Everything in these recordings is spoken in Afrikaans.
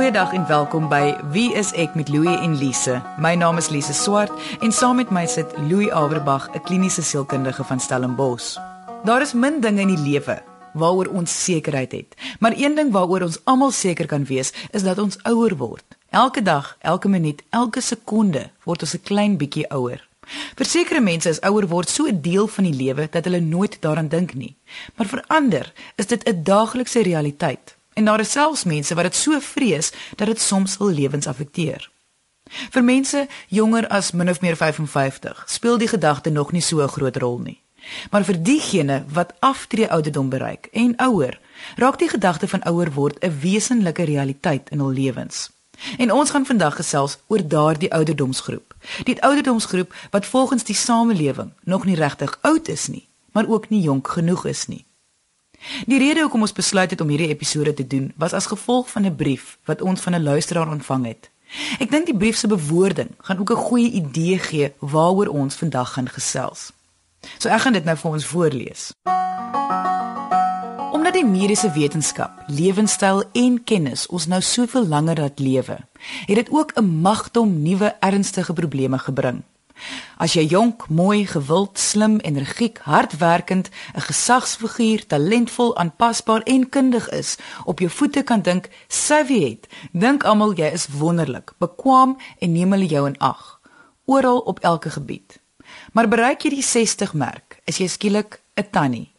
Goeiedag en welkom by Wie is ek met Louie en Lise. My naam is Lise Swart en saam met my sit Louie Averbag, 'n kliniese sielkundige van Stellenbosch. Daar is min dinge in die lewe waaroor ons sekerheid het, maar een ding waaroor ons almal seker kan wees, is dat ons ouer word. Elke dag, elke minuut, elke sekonde word ons 'n klein bietjie ouer. Vir sekere mense is ouer word so 'n deel van die lewe dat hulle nooit daaraan dink nie. Maar vir ander is dit 'n daaglikse realiteit En daar is selfs mense wat dit so vrees dat dit soms hul lewens affekteer. Vir mense jonger as min of meer 55 speel die gedagte nog nie so 'n groot rol nie. Maar vir diegene wat aftree ouderdom bereik en ouer, raak die gedagte van ouer word 'n wesenlike realiteit in hul lewens. En ons gaan vandag gesels oor daardie ouderdomsgroep. Die ouderdomsgroep wat volgens die samelewing nog nie regtig oud is nie, maar ook nie jonk genoeg is nie. Die rede hoekom ons besluit het om hierdie episode te doen, was as gevolg van 'n brief wat ons van 'n luisteraar ontvang het. Ek dink die brief se bewoording gaan ook 'n goeie idee gee waaroor ons vandag gaan gesels. So ek gaan dit nou vir ons voorlees. Omdat die mediese wetenskap, lewenstyl en kennis ons nou soveel langer laat lewe, het dit ook 'n magdom nuwe ernstige probleme gebring. As jy jonk, mooi, gewild, slim, energiek, hardwerkend, 'n gesagsfiguur, talentvol, aanpasbaar en kundig is, op jou voete kan dink, savvy het, dink almal jy is wonderlik, bekwam en neem hulle jou in ag, oral op elke gebied. Maar bereik jy die 60 merk, is jy skielik 'n tannie.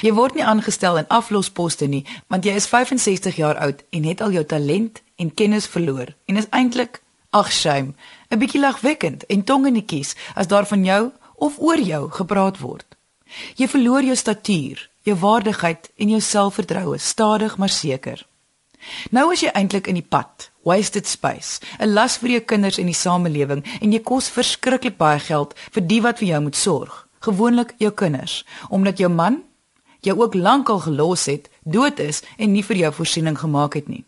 Jy word nie aangestel in aflosposte nie, want jy is 65 jaar oud en het al jou talent en kennis verloor en is eintlik ag shame 'n bietjie lagwekkend en tong in die kies as daar van jou of oor jou gepraat word. Jy verloor jou statuur, jou waardigheid en jou selfvertroue stadig maar seker. Nou is jy eintlik in die pad, wasted space, 'n las vir jou kinders en die samelewing en jy kos verskriklik baie geld vir die wat vir jou moet sorg, gewoonlik jou kinders, omdat jou man jou ook lankal gelos het, dood is en nie vir jou voorsiening gemaak het nie.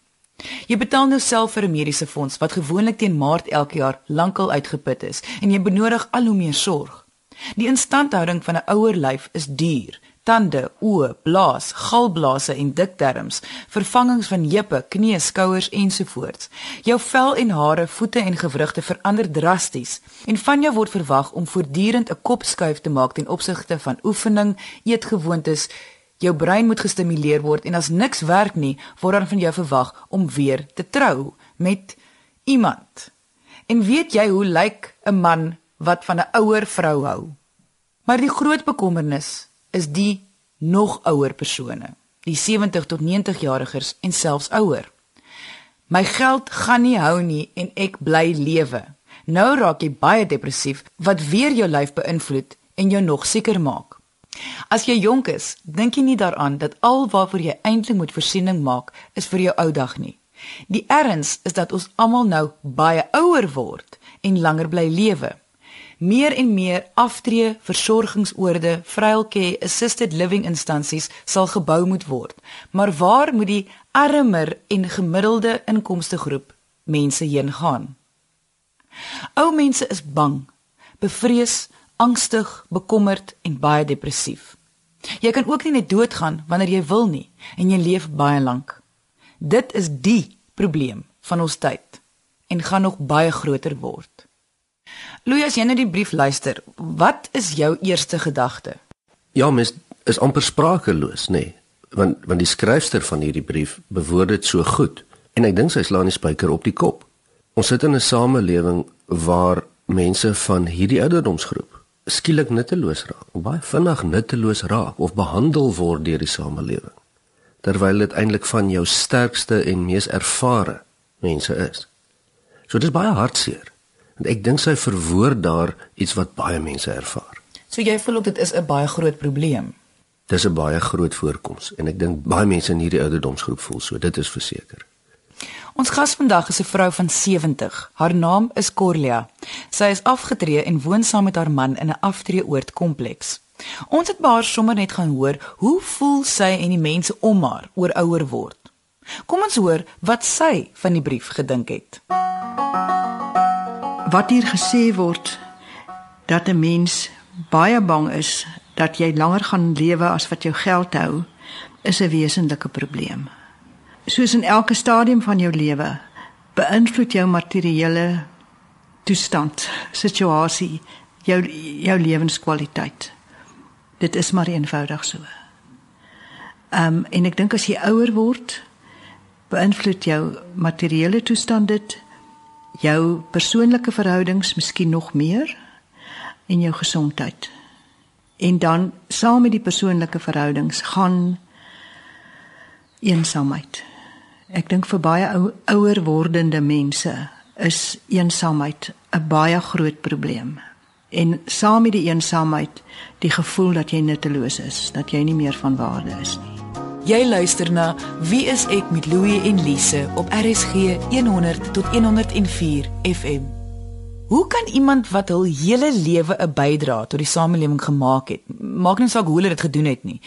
Jy betaal nou self vir 'n mediese fonds wat gewoonlik teen Maart elke jaar lankal uitgeput is en jy benodig al hoe meer sorg. Die instandhouding van 'n ouer lyf is duur. Tande, oë, blaas, galblase en dikterms, vervangings van heupe, knieë, skouers ensovoorts. Jou vel en hare, voete en gewrigte verander drasties en van jou word verwag om voortdurend 'n kop skuif te maak ten opsigte van oefening, eetgewoontes, Jou brein moet gestimuleer word en as niks werk nie, word dan van jou verwag om weer te trou met iemand. En weet jy hoe lyk 'n man wat van 'n ouer vrou hou? Maar die groot bekommernis is die nog ouer persone, die 70 tot 90 jarigers en selfs ouer. My geld gaan nie hou nie en ek bly lewe. Nou raak jy baie depressief wat weer jou lyf beïnvloed en jou nog sieker maak. As jy jonk is, dink jy nie daaraan dat al waarvoor jy eintlik moet voorsiening maak, is vir jou ou dag nie. Die erns is dat ons almal nou baie ouer word en langer bly lewe. Meer en meer aftree versorgingsoorde, vryelke assisted living instansies sal gebou moet word. Maar waar moet die armer en gemiddelde inkomste groep mense heen gaan? Ou mense is bang, bevrees angstig, bekommerd en baie depressief. Jy kan ook nie net doodgaan wanneer jy wil nie en jy leef baie lank. Dit is die probleem van ons tyd en gaan nog baie groter word. Louis, as jy nou die brief luister, wat is jou eerste gedagte? Ja, mens is amper sprakeloos, nê? Nee. Want want die skryfster van hierdie brief bewoord dit so goed en ek dink sy slaan die spyker op die kop. Ons sit in 'n samelewing waar mense van hierdie ouderdomsgroep skielik nutteloos raak, baie vinnig nutteloos raak of behandel word deur die samelewing. Terwyl dit eintlik van jou sterkste en mees ervare mense is. So dis baie hartseer. En ek dink sy verwoord daar iets wat baie mense ervaar. So jy voel ook dit is 'n baie groot probleem. Dis 'n baie groot voorkoms en ek dink baie mense in hierdie ouderdomsgroep voel so, dit is verseker. Ons gas vandag is 'n vrou van 70. Haar naam is Corlia. Sy is afgetree en woon saam met haar man in 'n aftreeoord kompleks. Ons het haar sommer net gaan hoor hoe voel sy en die mense om haar oor ouer word. Kom ons hoor wat sy van die brief gedink het. Wat hier gesê word dat 'n mens baie bang is dat jy langer gaan lewe as wat jou geld hou, is 'n wesenlike probleem soos in elke stadium van jou lewe, beïnvloed jou materiële toestand, situasie, jou jou lewenskwaliteit. Dit is maar eenvoudig so. Ehm um, en ek dink as jy ouer word, beïnvloed jou materiële toestand dit jou persoonlike verhoudings miskien nog meer en jou gesondheid. En dan saam met die persoonlike verhoudings gaan eensaamheid. Ek dink vir baie ou, ouer wordende mense is eensaamheid 'n baie groot probleem. En saam met die eensaamheid die gevoel dat jy nutteloos is, dat jy nie meer van waarde is nie. Jy luister na Wie is ek met Louie en Lise op RSG 100 tot 104 FM. Hoe kan iemand wat hul hele lewe 'n bydrae tot die samelewing gemaak het, maak nie saak hoe hulle dit gedoen het nie,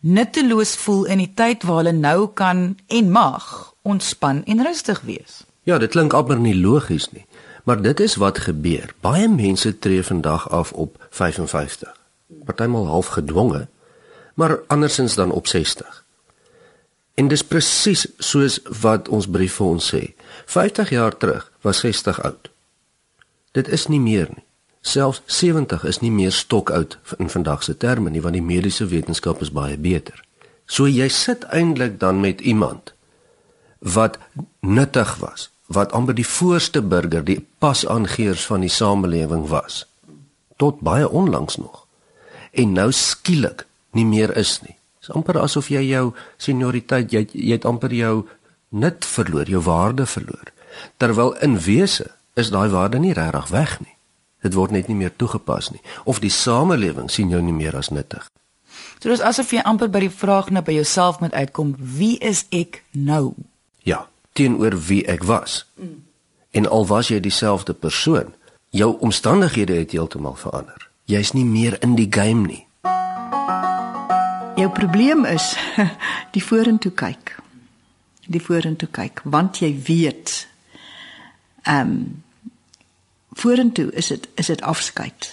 nutteloos voel in die tyd waar hulle nou kan en mag ontspan en rustig wees? Ja, dit klink amper nie logies nie, maar dit is wat gebeur. Baie mense tree vandag af op 55. Partymal half gedwonge, maar andersins dan op 60. En dis presies soos wat ons brief vir ons sê. 50 jaar terug was 60 oud. Dit is nie meer nie. Selfs 70 is nie meer stokoud in vandag se terme nie, want die mediese wetenskap is baie beter. So jy sit eintlik dan met iemand wat nuttig was, wat amper die voorste burger, die pasaangeers van die samelewing was tot baie onlangs nog. En nou skielik nie meer is nie amper asof jy jou senioriteit jy jy het amper jou nut verloor, jou waarde verloor. Terwyl in wese is daai waarde nie regtig weg nie. Dit word net nie meer toegepas nie of die samelewing sien jou nie meer as nuttig. So dis asof jy amper by die vraag net by jouself moet uitkom, wie is ek nou? Ja, teenoor wie ek was. Mm. En al was jy dieselfde persoon, jou omstandighede het heeltemal verander. Jy's nie meer in die game nie. Jou probleem is die vorentoe kyk. Die vorentoe kyk want jy weet ehm um, vorentoe is dit is dit afskeid.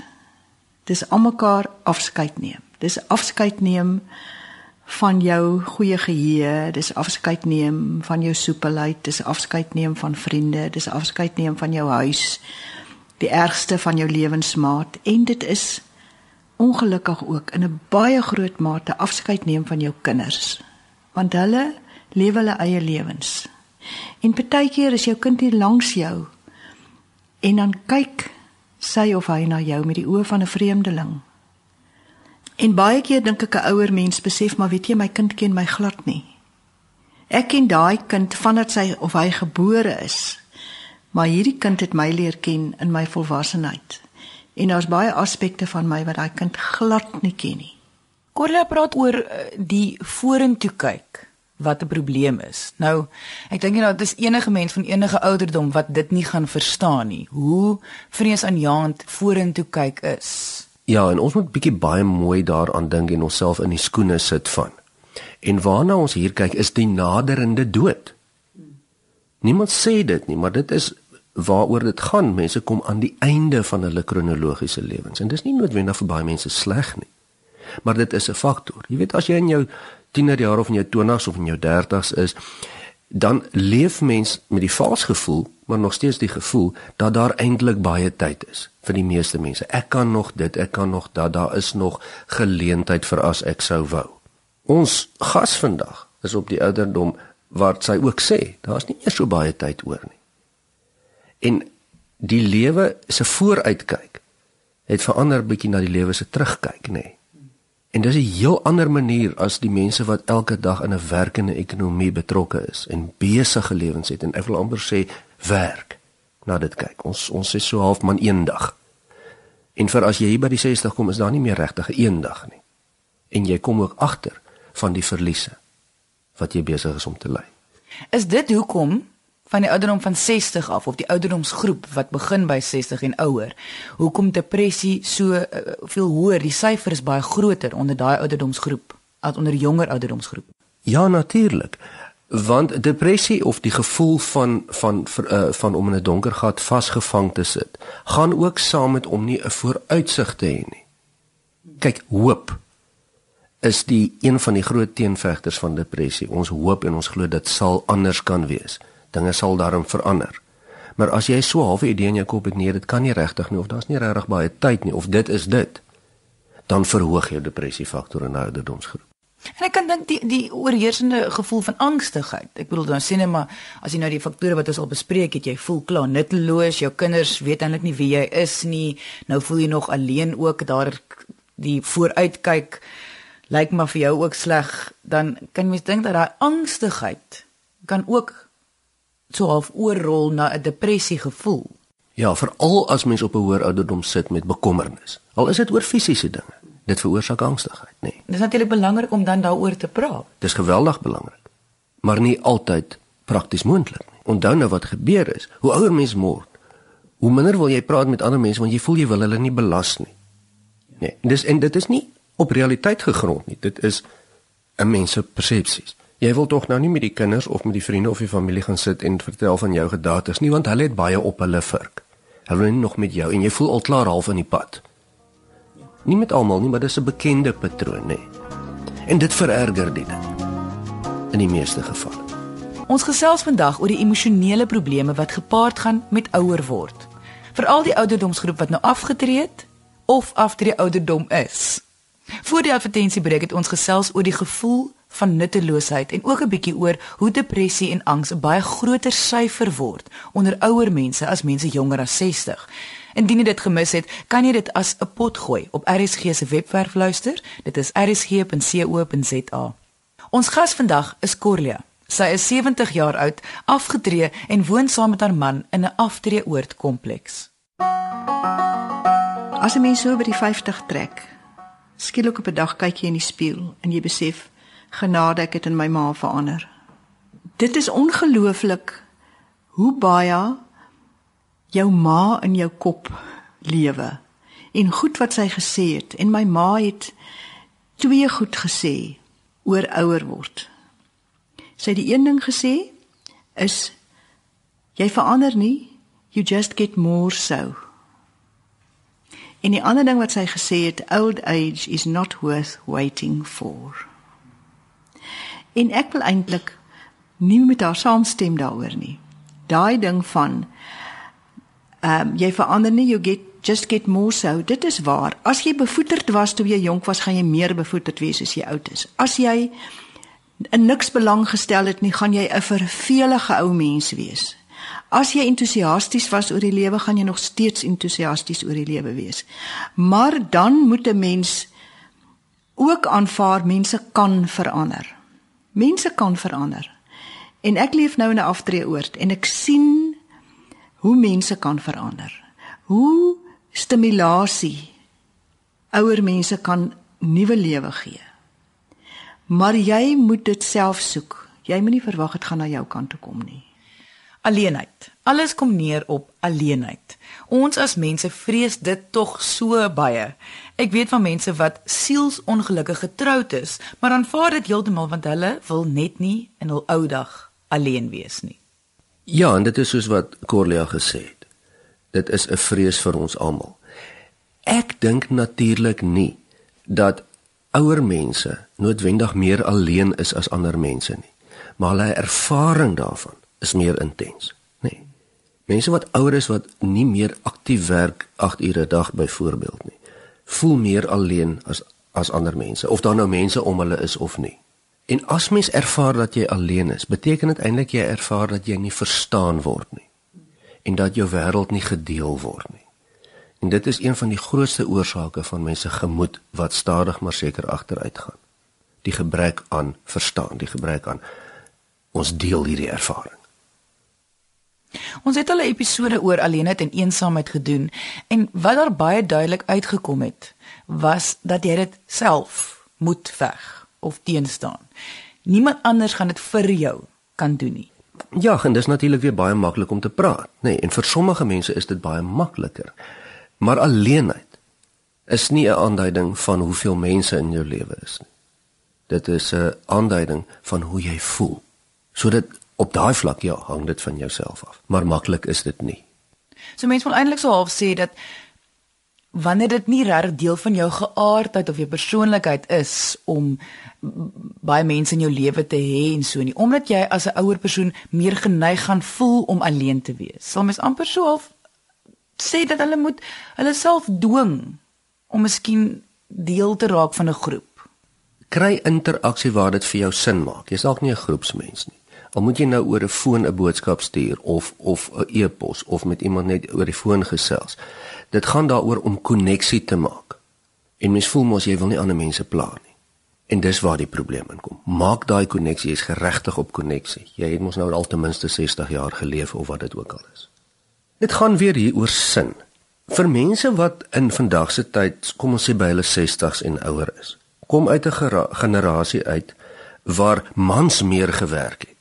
Dis almekaar afskeid neem. Dis afskeid neem van jou goeie geheue, dis afskeid neem van jou soepelheid, dis afskeid neem van vriende, dis afskeid neem van jou huis, die ergste van jou lewensmaat en dit is ongelukkig ook in 'n baie groot mate afskeid neem van jou kinders want hulle lewe hulle eie lewens. En partykeer is jou kind hier langs jou en dan kyk sy of hy na jou met die oë van 'n vreemdeling. En baie keer dink ek 'n ouer mens besef maar weet jy my kind ken my glad nie. Ek ken daai kind vandat sy of hy gebore is. Maar hierdie kind het my leer ken in my volwassenheid en daar's baie aspekte van my wat daai kind glad nie ken nie. Corla praat oor eh, die vorentoe kyk wat 'n probleem is. Nou, ek dink jy nou dis enige mens van enige ouderdom wat dit nie gaan verstaan nie. Hoe vreesaanjaend vorentoe kyk is. Ja, en ons moet bietjie baie mooi daaraan dink en onsself in die skoene sit van. En waarna ons hier kyk is die naderende dood. Niemand sê dit nie, maar dit is waaroor dit gaan. Mense kom aan die einde van hulle kronologiese lewens en dis nie noodwendig vir baie mense sleg nie. Maar dit is 'n faktor. Jy weet as jy in jou tienerjare of in jou 20's of in jou 30's is, dan leef mens met die vals gevoel, maar nog steeds die gevoel dat daar eintlik baie tyd is vir die meeste mense. Ek kan nog dit, ek kan nog dat, daar is nog geleentheid vir as ek sou wou. Ons gas vandag is op die ouderdom wat sy ook sê, daar's nie meer so baie tyd oor nie. En die lewe se vooruitkyk het verander bietjie na die lewe se terugkyk, nê. Nee. En dis 'n heel ander manier as die mense wat elke dag in 'n werkende ekonomie betrokke is en besige lewens het en ek wil amper sê werk. Na dit kyk. Ons ons is so half man eendag. En vir as jy hier by die 60 kom, is daar nie meer regtig 'n eendag nie. En jy kom ook agter van die verliese wat jy besig is om te ly. Is dit hoekom van die ouderdom van 60 af of die ouderdomsgroep wat begin by 60 en ouer. Hoekom depressie so uh, veel hoër? Die syfer is baie groter onder daai ouderdomsgroep as onder jonger ouderdomsgroep. Ja, natuurlik. Want depressie of die gevoel van van uh, van om in 'n donker gat vasgevang te sit, gaan ook saam met om nie 'n vooruitsig te hê nie. Kyk, hoop is die een van die groot teenvegters van depressie. Ons hoop en ons glo dit sal anders kan wees Dinge sal daarom verander. Maar as jy so 'n halwe idee in jou kop het nee, dit kan nie regtig nie of daar's nie regtig baie tyd nie of dit is dit, dan verhoog jou depressiefaktor in 'n ouderdomsgroep. En ek kan dink die die oorheersende gevoel van angstigheid. Ek bedoel dan sê net maar as jy nou die faktore wat ons al bespreek het, jy voel klaar nutteloos, jou kinders weet eintlik nie wie jy is nie. Nou voel jy nog alleen ook daar die vooruitkyk lyk maar vir jou ook sleg, dan kan jy dink dat daai angstigheid kan ook so half oorrol na 'n depressie gevoel. Ja, veral as mens op 'n hoër ouderdom sit met bekommernis. Al is dit oor fisiese dinge, dit veroorsaak angstigheid, nê. Nee. Dis natuurlik belangrik om dan daaroor te praat. Dis geweldig belangrik, maar nie altyd prakties moontlik nie. Onthou nou wat gebeur is, hoe ouer mens word, hoe minder wil jy praat met ander mense want jy voel jy wil hulle nie belas nie. Nee, dis en dit is nie op realiteit gegrond nie. Dit is 'n mens se persepsies. Jy wil tog nou nie met die kinders of met die vriende of die familie gaan sit en vertel van jou gedagtes nie, want hulle het baie op hulle vurk. Hulle wil nie nog met jou en jy voel al klaar half in die pad. Nie met almal nie, maar dis 'n bekende patroon, nê. En dit vererger dit in die meeste gevalle. Ons gesels vandag oor die emosionele probleme wat gepaard gaan met ouer word. Veral die ouderdomsgroep wat nou afgetree het of aftree ouderdom is. Voor die advertensiebreek het ons gesels oor die gevoel van nutteloosheid en ook 'n bietjie oor hoe depressie en angs 'n baie groter syfer word onder ouer mense as mense jonger as 60. Indien jy dit gemis het, kan jy dit as 'n pot gooi op RSG se webwerf luister. Dit is rsg.co.za. Ons gas vandag is Corlia. Sy is 70 jaar oud, afgetree en woon saam met haar man in 'n aftreeoord kompleks. As 'n mens so by die 50 trek, skielik op 'n dag kyk jy in die spieël en jy besef genade ek het in my ma verander. Dit is ongelooflik hoe baie jou ma in jou kop lewe en goed wat sy gesê het en my ma het twee goed gesê oor ouer word. Sy het die een ding gesê is jy verander nie, you just get more so. En die ander ding wat sy gesê het, old age is not worth waiting for. En ek wil eintlik nie met haar saamstem daaroor nie. Daai ding van ehm um, jy verander nie, you get just get more so. Dit is waar. As jy bevoeterd was toe jy jonk was, gaan jy meer bevoeterd wees as jy oud is. As jy in niks belang gestel het nie, gaan jy 'n vervelige ou mens wees. As jy entoesiasties was oor die lewe, gaan jy nog steeds entoesiasties oor die lewe wees. Maar dan moet 'n mens ook aanvaar mense kan verander. Mense kan verander. En ek leef nou in 'n aftreeoord en ek sien hoe mense kan verander. Hoe stimulasie ouer mense kan nuwe lewe gee. Maar jy moet dit self soek. Jy moenie verwag dit gaan na jou kant toe kom nie. Alleenheid. Alles kom neer op alleenheid. Ons as mense vrees dit tog so baie. Ek weet van mense wat sielsongelukkig getroud is, maar aanvaar dit heeltemal want hulle wil net nie in hul ou dag alleen wees nie. Ja, en dit is soos wat Corlia gesê het. Dit is 'n vrees vir ons almal. Ek dink natuurlik nie dat ouer mense noodwendig meer alleen is as ander mense nie, maar hulle ervaring daarvan is meer intens, nê. Nee. Mense wat ouer is wat nie meer aktief werk 8 ure 'n dag byvoorbeeld nie, voel meer alleen as as ander mense of daar nou mense om hulle is of nie. En as mens ervaar dat jy alleen is, beteken dit eintlik jy ervaar dat jy nie verstaan word nie en dat jou wêreld nie gedeel word nie. En dit is een van die grootste oorsake van mense gemoed wat stadig maar seker agteruit gaan. Die gebrek aan verstaan, die gebrek aan ons deel hierdie ervaring. Ons het al 'n episode oor alleenheid en eensaamheid gedoen en wat daar baie duidelik uitgekom het, was dat jy dit self moet veg of teenstaan. Niemand anders gaan dit vir jou kan doen nie. Ja, en dis natuurlik weer baie maklik om te praat, nê, nee, en vir sommige mense is dit baie makliker. Maar alleenheid is nie 'n aanduiding van hoeveel mense in jou lewe is nie. Dit is 'n aanduiding van hoe jy voel. So dit op daai vlak ja, hang dit van jouself af. Maar maklik is dit nie. So mense wil eintlik so half sê dat wanneer dit nie regtig deel van jou geaardheid of jou persoonlikheid is om baie mense in jou lewe te hê en so nie omdat jy as 'n ouer persoon meer geneig gaan voel om alleen te wees sal mens amper so half sê dat hulle moet hulle self dwing om miskien deel te raak van 'n groep kry interaksie waar dit vir jou sin maak jy's dalk nie 'n groepsmens nie al moet jy nou oor 'n foon 'n boodskap stuur of of 'n e-pos of met iemand net oor die foon gesels dit gaan daaroor om koneksie te maak en mens voel mos jy wil nie ander mense pla nie En dis waar die probleem inkom. Maak daai koneksie, jy's geregtig op koneksie. Jy het mos nou al ten minste 60 jaar geleef of wat dit ook al is. Dit gaan weer hier oor sin. Vir mense wat in vandag se tyd, kom ons sê by hulle 60s en ouer is, kom uit 'n generasie uit waar mans meer gewerk het.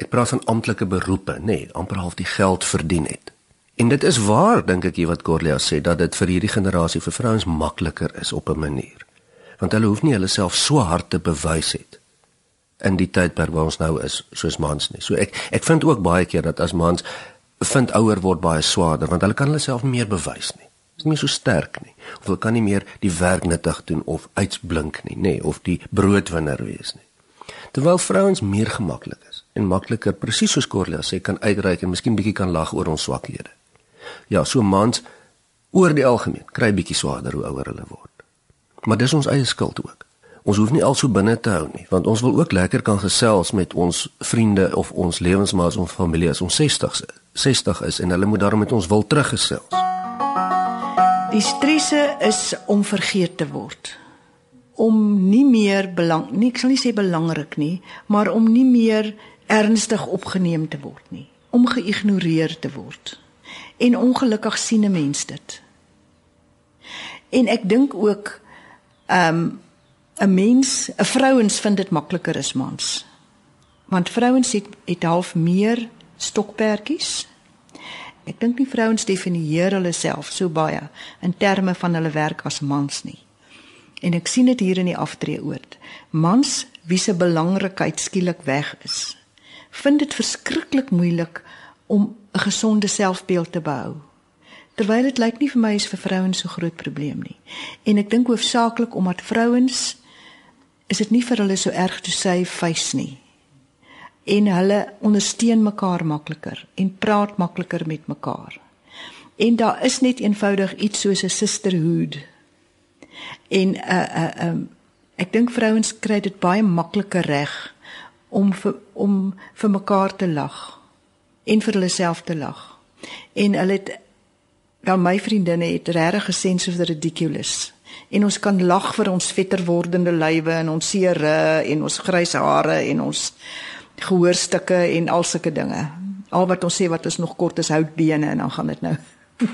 Ek praat van amptelike beroepe, nê, nee, amper half die geld verdien het. En dit is waar dink ek jy wat Corlia sê dat dit vir hierdie generasie vir vrouens makliker is op 'n manier want hulle hoef nie hulle self so hard te bewys het in die tydperk waar ons nou is soos mans nie. So ek ek vind ook baie keer dat as mans vind ouer word baie swaarder want hulle kan hulle self meer bewys nie. Is nie so sterk nie. Of hulle kan nie meer die werk nuttig doen of uitsblink nie, nê, of die broodwinner wees nie. Terwyl vrouens meer gemaklik en makliker presies soos Corlia sê kan uitreik en miskien bietjie kan lag oor ons swakhede. Ja, so mans oor die algemeen kry bietjie swaarder hoe ouer hulle word. Maar dis ons eie skuld ook. Ons hoef nie al so binne te hou nie, want ons wil ook lekker kan gesels met ons vriende of ons lewensmaats of familie as ons 60 60 is en hulle moet daarom met ons wil teruggesels. Die stresse is om vergeet te word. Om nie meer belang, nie ek sal nie sê belangrik nie, maar om nie meer ernstig opgeneem te word nie, om geïgnoreer te word. En ongelukkig sien 'n mens dit. En ek dink ook Ehm um, 'n mens, 'n vrouens vind dit makliker as mans. Want vrouens het het half meer stokperdjies. Ek dink nie vrouens definieer hulle self so baie in terme van hulle werk as mans nie. En ek sien dit hier in die aftreeoord. Mans wie se belangrikheid skielik weg is, vind dit verskriklik moeilik om 'n gesonde selfbeeld te behou terwyl dit lyk nie vir my is vir vrouens so groot probleem nie. En ek dink hoofsaaklik omdat vrouens is dit nie vir hulle so erg te sê face nie. En hulle ondersteun mekaar makliker en praat makliker met mekaar. En daar is net eenvoudig iets soos 'n sisterhood. En uh uh um ek dink vrouens kry dit baie makliker reg om vir om vir mekaar te lag en vir hulle self te lag. En hulle het Wel my vriendinne het regtig gesens of the ridiculous. En ons kan lag vir ons vetter wordende lywe en ons seere en ons grys hare en ons gehoorstukke en al sulke dinge. Al wat ons sê wat is nog kort is houtbene en dan gaan dit nou.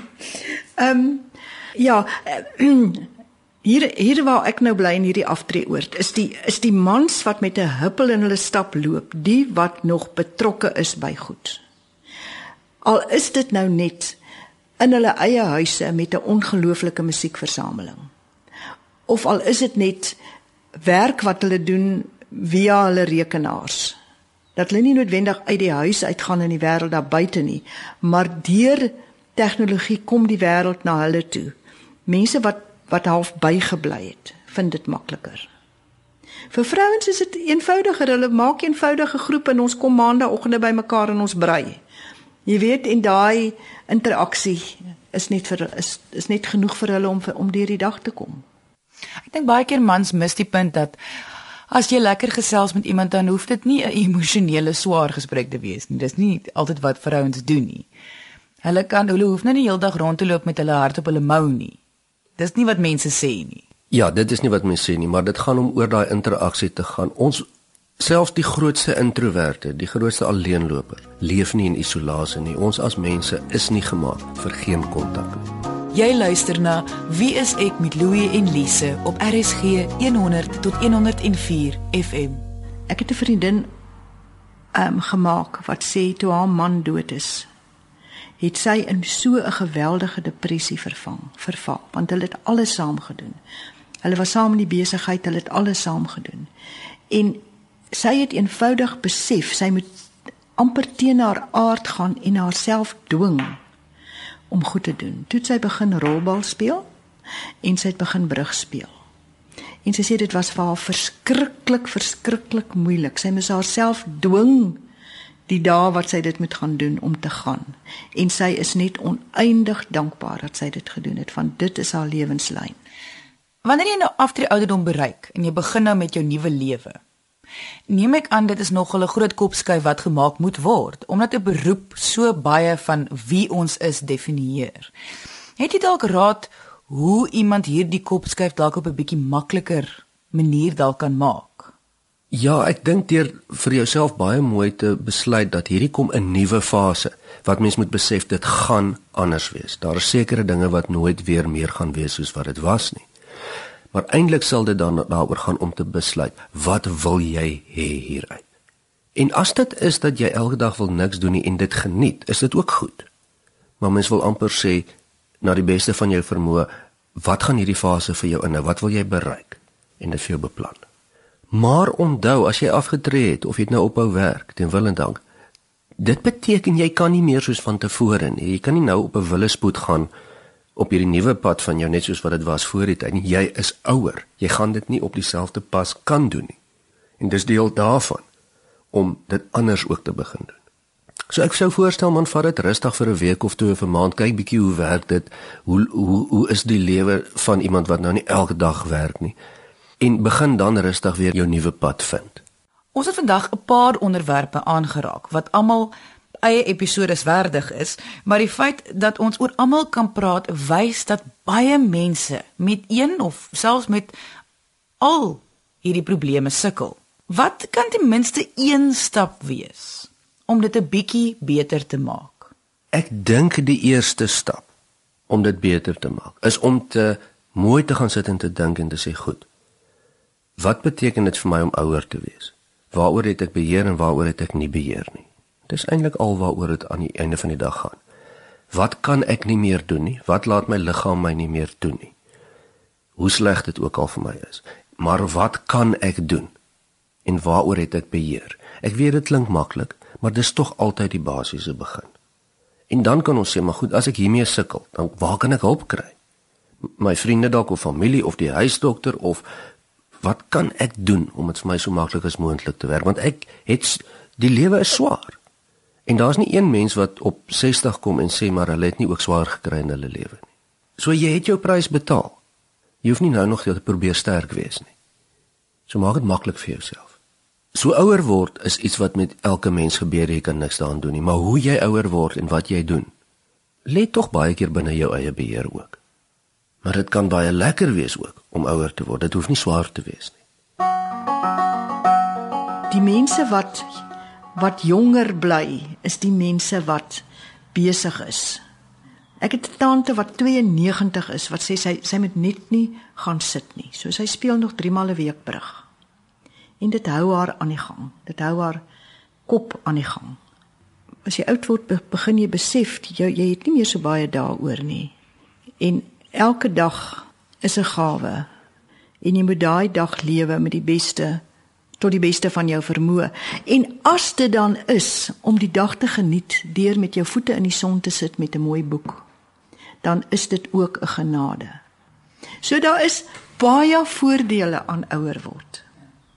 Ehm um, ja, hier hier waar ek nou bly in hierdie aftreeoord is die is die mans wat met 'n huppel in hulle stap loop, die wat nog betrokke is by goed. Al is dit nou net in hulle eie huise met 'n ongelooflike musiekversameling. Of al is dit net werk wat hulle doen via hulle rekenaars. Dat hulle nie noodwendig uit die huis uitgaan in die wêreld daar buite nie, maar deur tegnologie kom die wêreld na hulle toe. Mense wat wat half bygebly het, vind dit makliker. Vir vrouens is dit eenvoudiger. Hulle maak eenvoudige groepe en ons kom maandagooggende bymekaar en ons brei. Jy weet en daai interaksie is net vir is is net genoeg vir hulle om om deur die dag te kom. Ek dink baie keer mans mis die punt dat as jy lekker gesels met iemand dan hoef dit nie 'n emosionele swaar gesprek te wees nie. Dis nie altyd wat vrouens doen nie. Hulle kan hulle hoef nie die hele dag rond te loop met hulle hart op hulle mou nie. Dis nie wat mense sê nie. Ja, dit is nie wat mense sê nie, maar dit gaan om oor daai interaksie te gaan. Ons Selfs die grootste introverte, die grootste alleenloper, leef nie in isolasie nie. Ons as mense is nie gemaak vir geen kontak nie. Jy luister na Wie is ek met Louie en Lise op RSG 100 tot 104 FM. Ek het 'n vriendin um gemaak wat sê toe haar man dood is, het sy in so 'n geweldige depressie vervang, verval, want hulle het alles saam gedoen. Hulle was saam in die besigheid, hulle het alles saam gedoen. En sy het eenvoudig besef sy moet amper teen haar aard gaan en haarself dwing om goed te doen. Toe sy begin rolbal speel en sy het begin brug speel. En sy sê dit was vir haar verskriklik verskriklik moeilik. Sy moes haarself dwing die dae wat sy dit moet gaan doen om te gaan. En sy is net oneindig dankbaar dat sy dit gedoen het want dit is haar lewenslyn. Wanneer jy nou aftree ouderdom bereik en jy begin nou met jou nuwe lewe. Neem ek aan dit is nog 'n groot kopskuif wat gemaak moet word omdat 'n beroep so baie van wie ons is definieer. Het jy dalk raad hoe iemand hierdie kopskuif dalk op 'n bietjie makliker manier dalk kan maak? Ja, ek dink deur vir jouself baie mooi te besluit dat hierdie kom 'n nuwe fase wat mens moet besef dit gaan anders wees. Daar is sekere dinge wat nooit weer meer gaan wees soos wat dit was nie. Maar eintlik sal dit dan daaroor gaan om te besluit wat wil jy hê hieruit. En as dit is dat jy elke dag wil niks doen nie en dit geniet, is dit ook goed. Maar mens wil amper sê na die beste van jou vermoë, wat gaan hierdie fase vir jou inhou? Wat wil jy bereik? En dit vir jou beplan. Maar onthou, as jy afgetree het of jy het nou ophou werk, ten wil en dank, dit beteken jy kan nie meer soos van tevore nie. Jy kan nie nou op 'n willespoed gaan op hierdie nuwe pad van jou net soos wat dit was voor die tyd nie. Jy is ouer. Jy gaan dit nie op dieselfde pas kan doen nie. En dis deel daarvan om dit anders ook te begin doen. So ek sou voorstel man vat dit rustig vir 'n week of twee of 'n maand, kyk bietjie hoe werk dit? Hoe hoe hoe is die lewe van iemand wat nou nie elke dag werk nie? En begin dan rustig weer jou nuwe pad vind. Ons het vandag 'n paar onderwerpe aangeraak wat almal eie episodes waardig is, maar die feit dat ons oor almal kan praat wys dat baie mense met een of selfs met al hierdie probleme sukkel. Wat kan ten minste een stap wees om dit 'n bietjie beter te maak? Ek dink die eerste stap om dit beter te maak is om te mooi te gaan sit en te dink en te sê goed. Wat beteken dit vir my om ouer te wees? Waaroor het ek beheer en waaroor het ek nie beheer nie? Dis eintlik al waaroor dit aan die einde van die dag gaan. Wat kan ek nie meer doen nie? Wat laat my liggaam my nie meer doen nie? Hoe sleg dit ook al vir my is. Maar wat kan ek doen? En waaroor het ek beheer? Ek weet dit klink maklik, maar dis tog altyd die basiese begin. En dan kan ons sê, maar goed, as ek hiermee sukkel, dan waar kan ek hulp kry? My vriende dalk of familie of die huisdokter of wat kan ek doen om dit vir my so maklik as moontlik te werk? Want ek het die lewe is swaar. En daar's nie een mens wat op 60 kom en sê maar hulle het nie ook swaar gekry in hulle lewe nie. So jy het jou prys betaal. Jy hoef nie nou nog te probeer sterk wees nie. So maak dit maklik vir jouself. So ouer word is iets wat met elke mens gebeur jy kan niks daaraan doen nie. Maar hoe jy ouer word en wat jy doen lê tog baie keer binne jou eie beheer ook maar dit kan baie lekker wees ook om ouer te word. Dit hoef nie swaar te wees nie. Die mense wat wat jonger bly, is die mense wat besig is. Ek het 'n tante wat 92 is wat sê sy sy moet net nie gaan sit nie. So sy speel nog 3 maal 'n week brug. En dit hou haar aan die gang. Dit hou haar kop aan die gang. As jy oud word, begin jy besef jy jy het nie meer so baie daaroor nie. En Elke dag is 'n gawe en jy moet daai dag lewe met die beste tot die beste van jou vermoë. En as dit dan is om die dag te geniet deur met jou voete in die son te sit met 'n mooi boek, dan is dit ook 'n genade. So daar is baie voordele aan ouer word.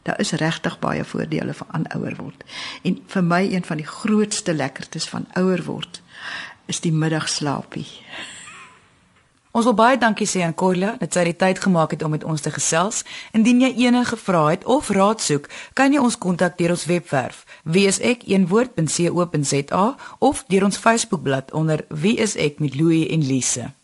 Daar is regtig baie voordele van aan ouer word. En vir my een van die grootste lekkertes van ouer word is die middagslaapie. Ons wil baie dankie sê aan Corlia dat sy die tyd gemaak het om met ons te gesels. Indien jy enige vrae het of raad soek, kan jy ons kontak deur ons webwerf wieisek.co.za of deur ons Facebookblad onder wieisek met Louie en Lise.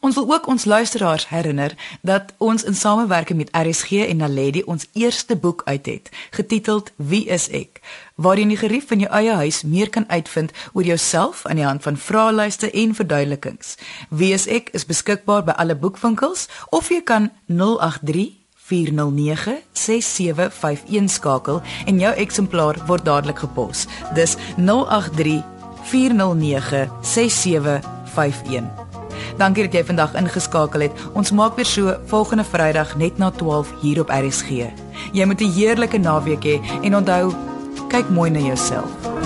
Ons wil ook ons luisteraars herinner dat ons in samewerking met RSG en Naledi ons eerste boek uit het, getiteld Wie is ek, waarin jy gerief van jou eie huis meer kan uitvind oor jouself aan die hand van vraelyste en verduidelikings. Wie is ek is beskikbaar by alle boekwinkels of jy kan 083 409 6751 skakel en jou eksemplaar word dadelik gepos. Dis 083 409 6751. Dankie dat jy vandag ingeskakel het. Ons maak weer so volgende Vrydag net na 12 hier op RSG. Jy moet 'n heerlike naweek hê en onthou, kyk mooi na jouself.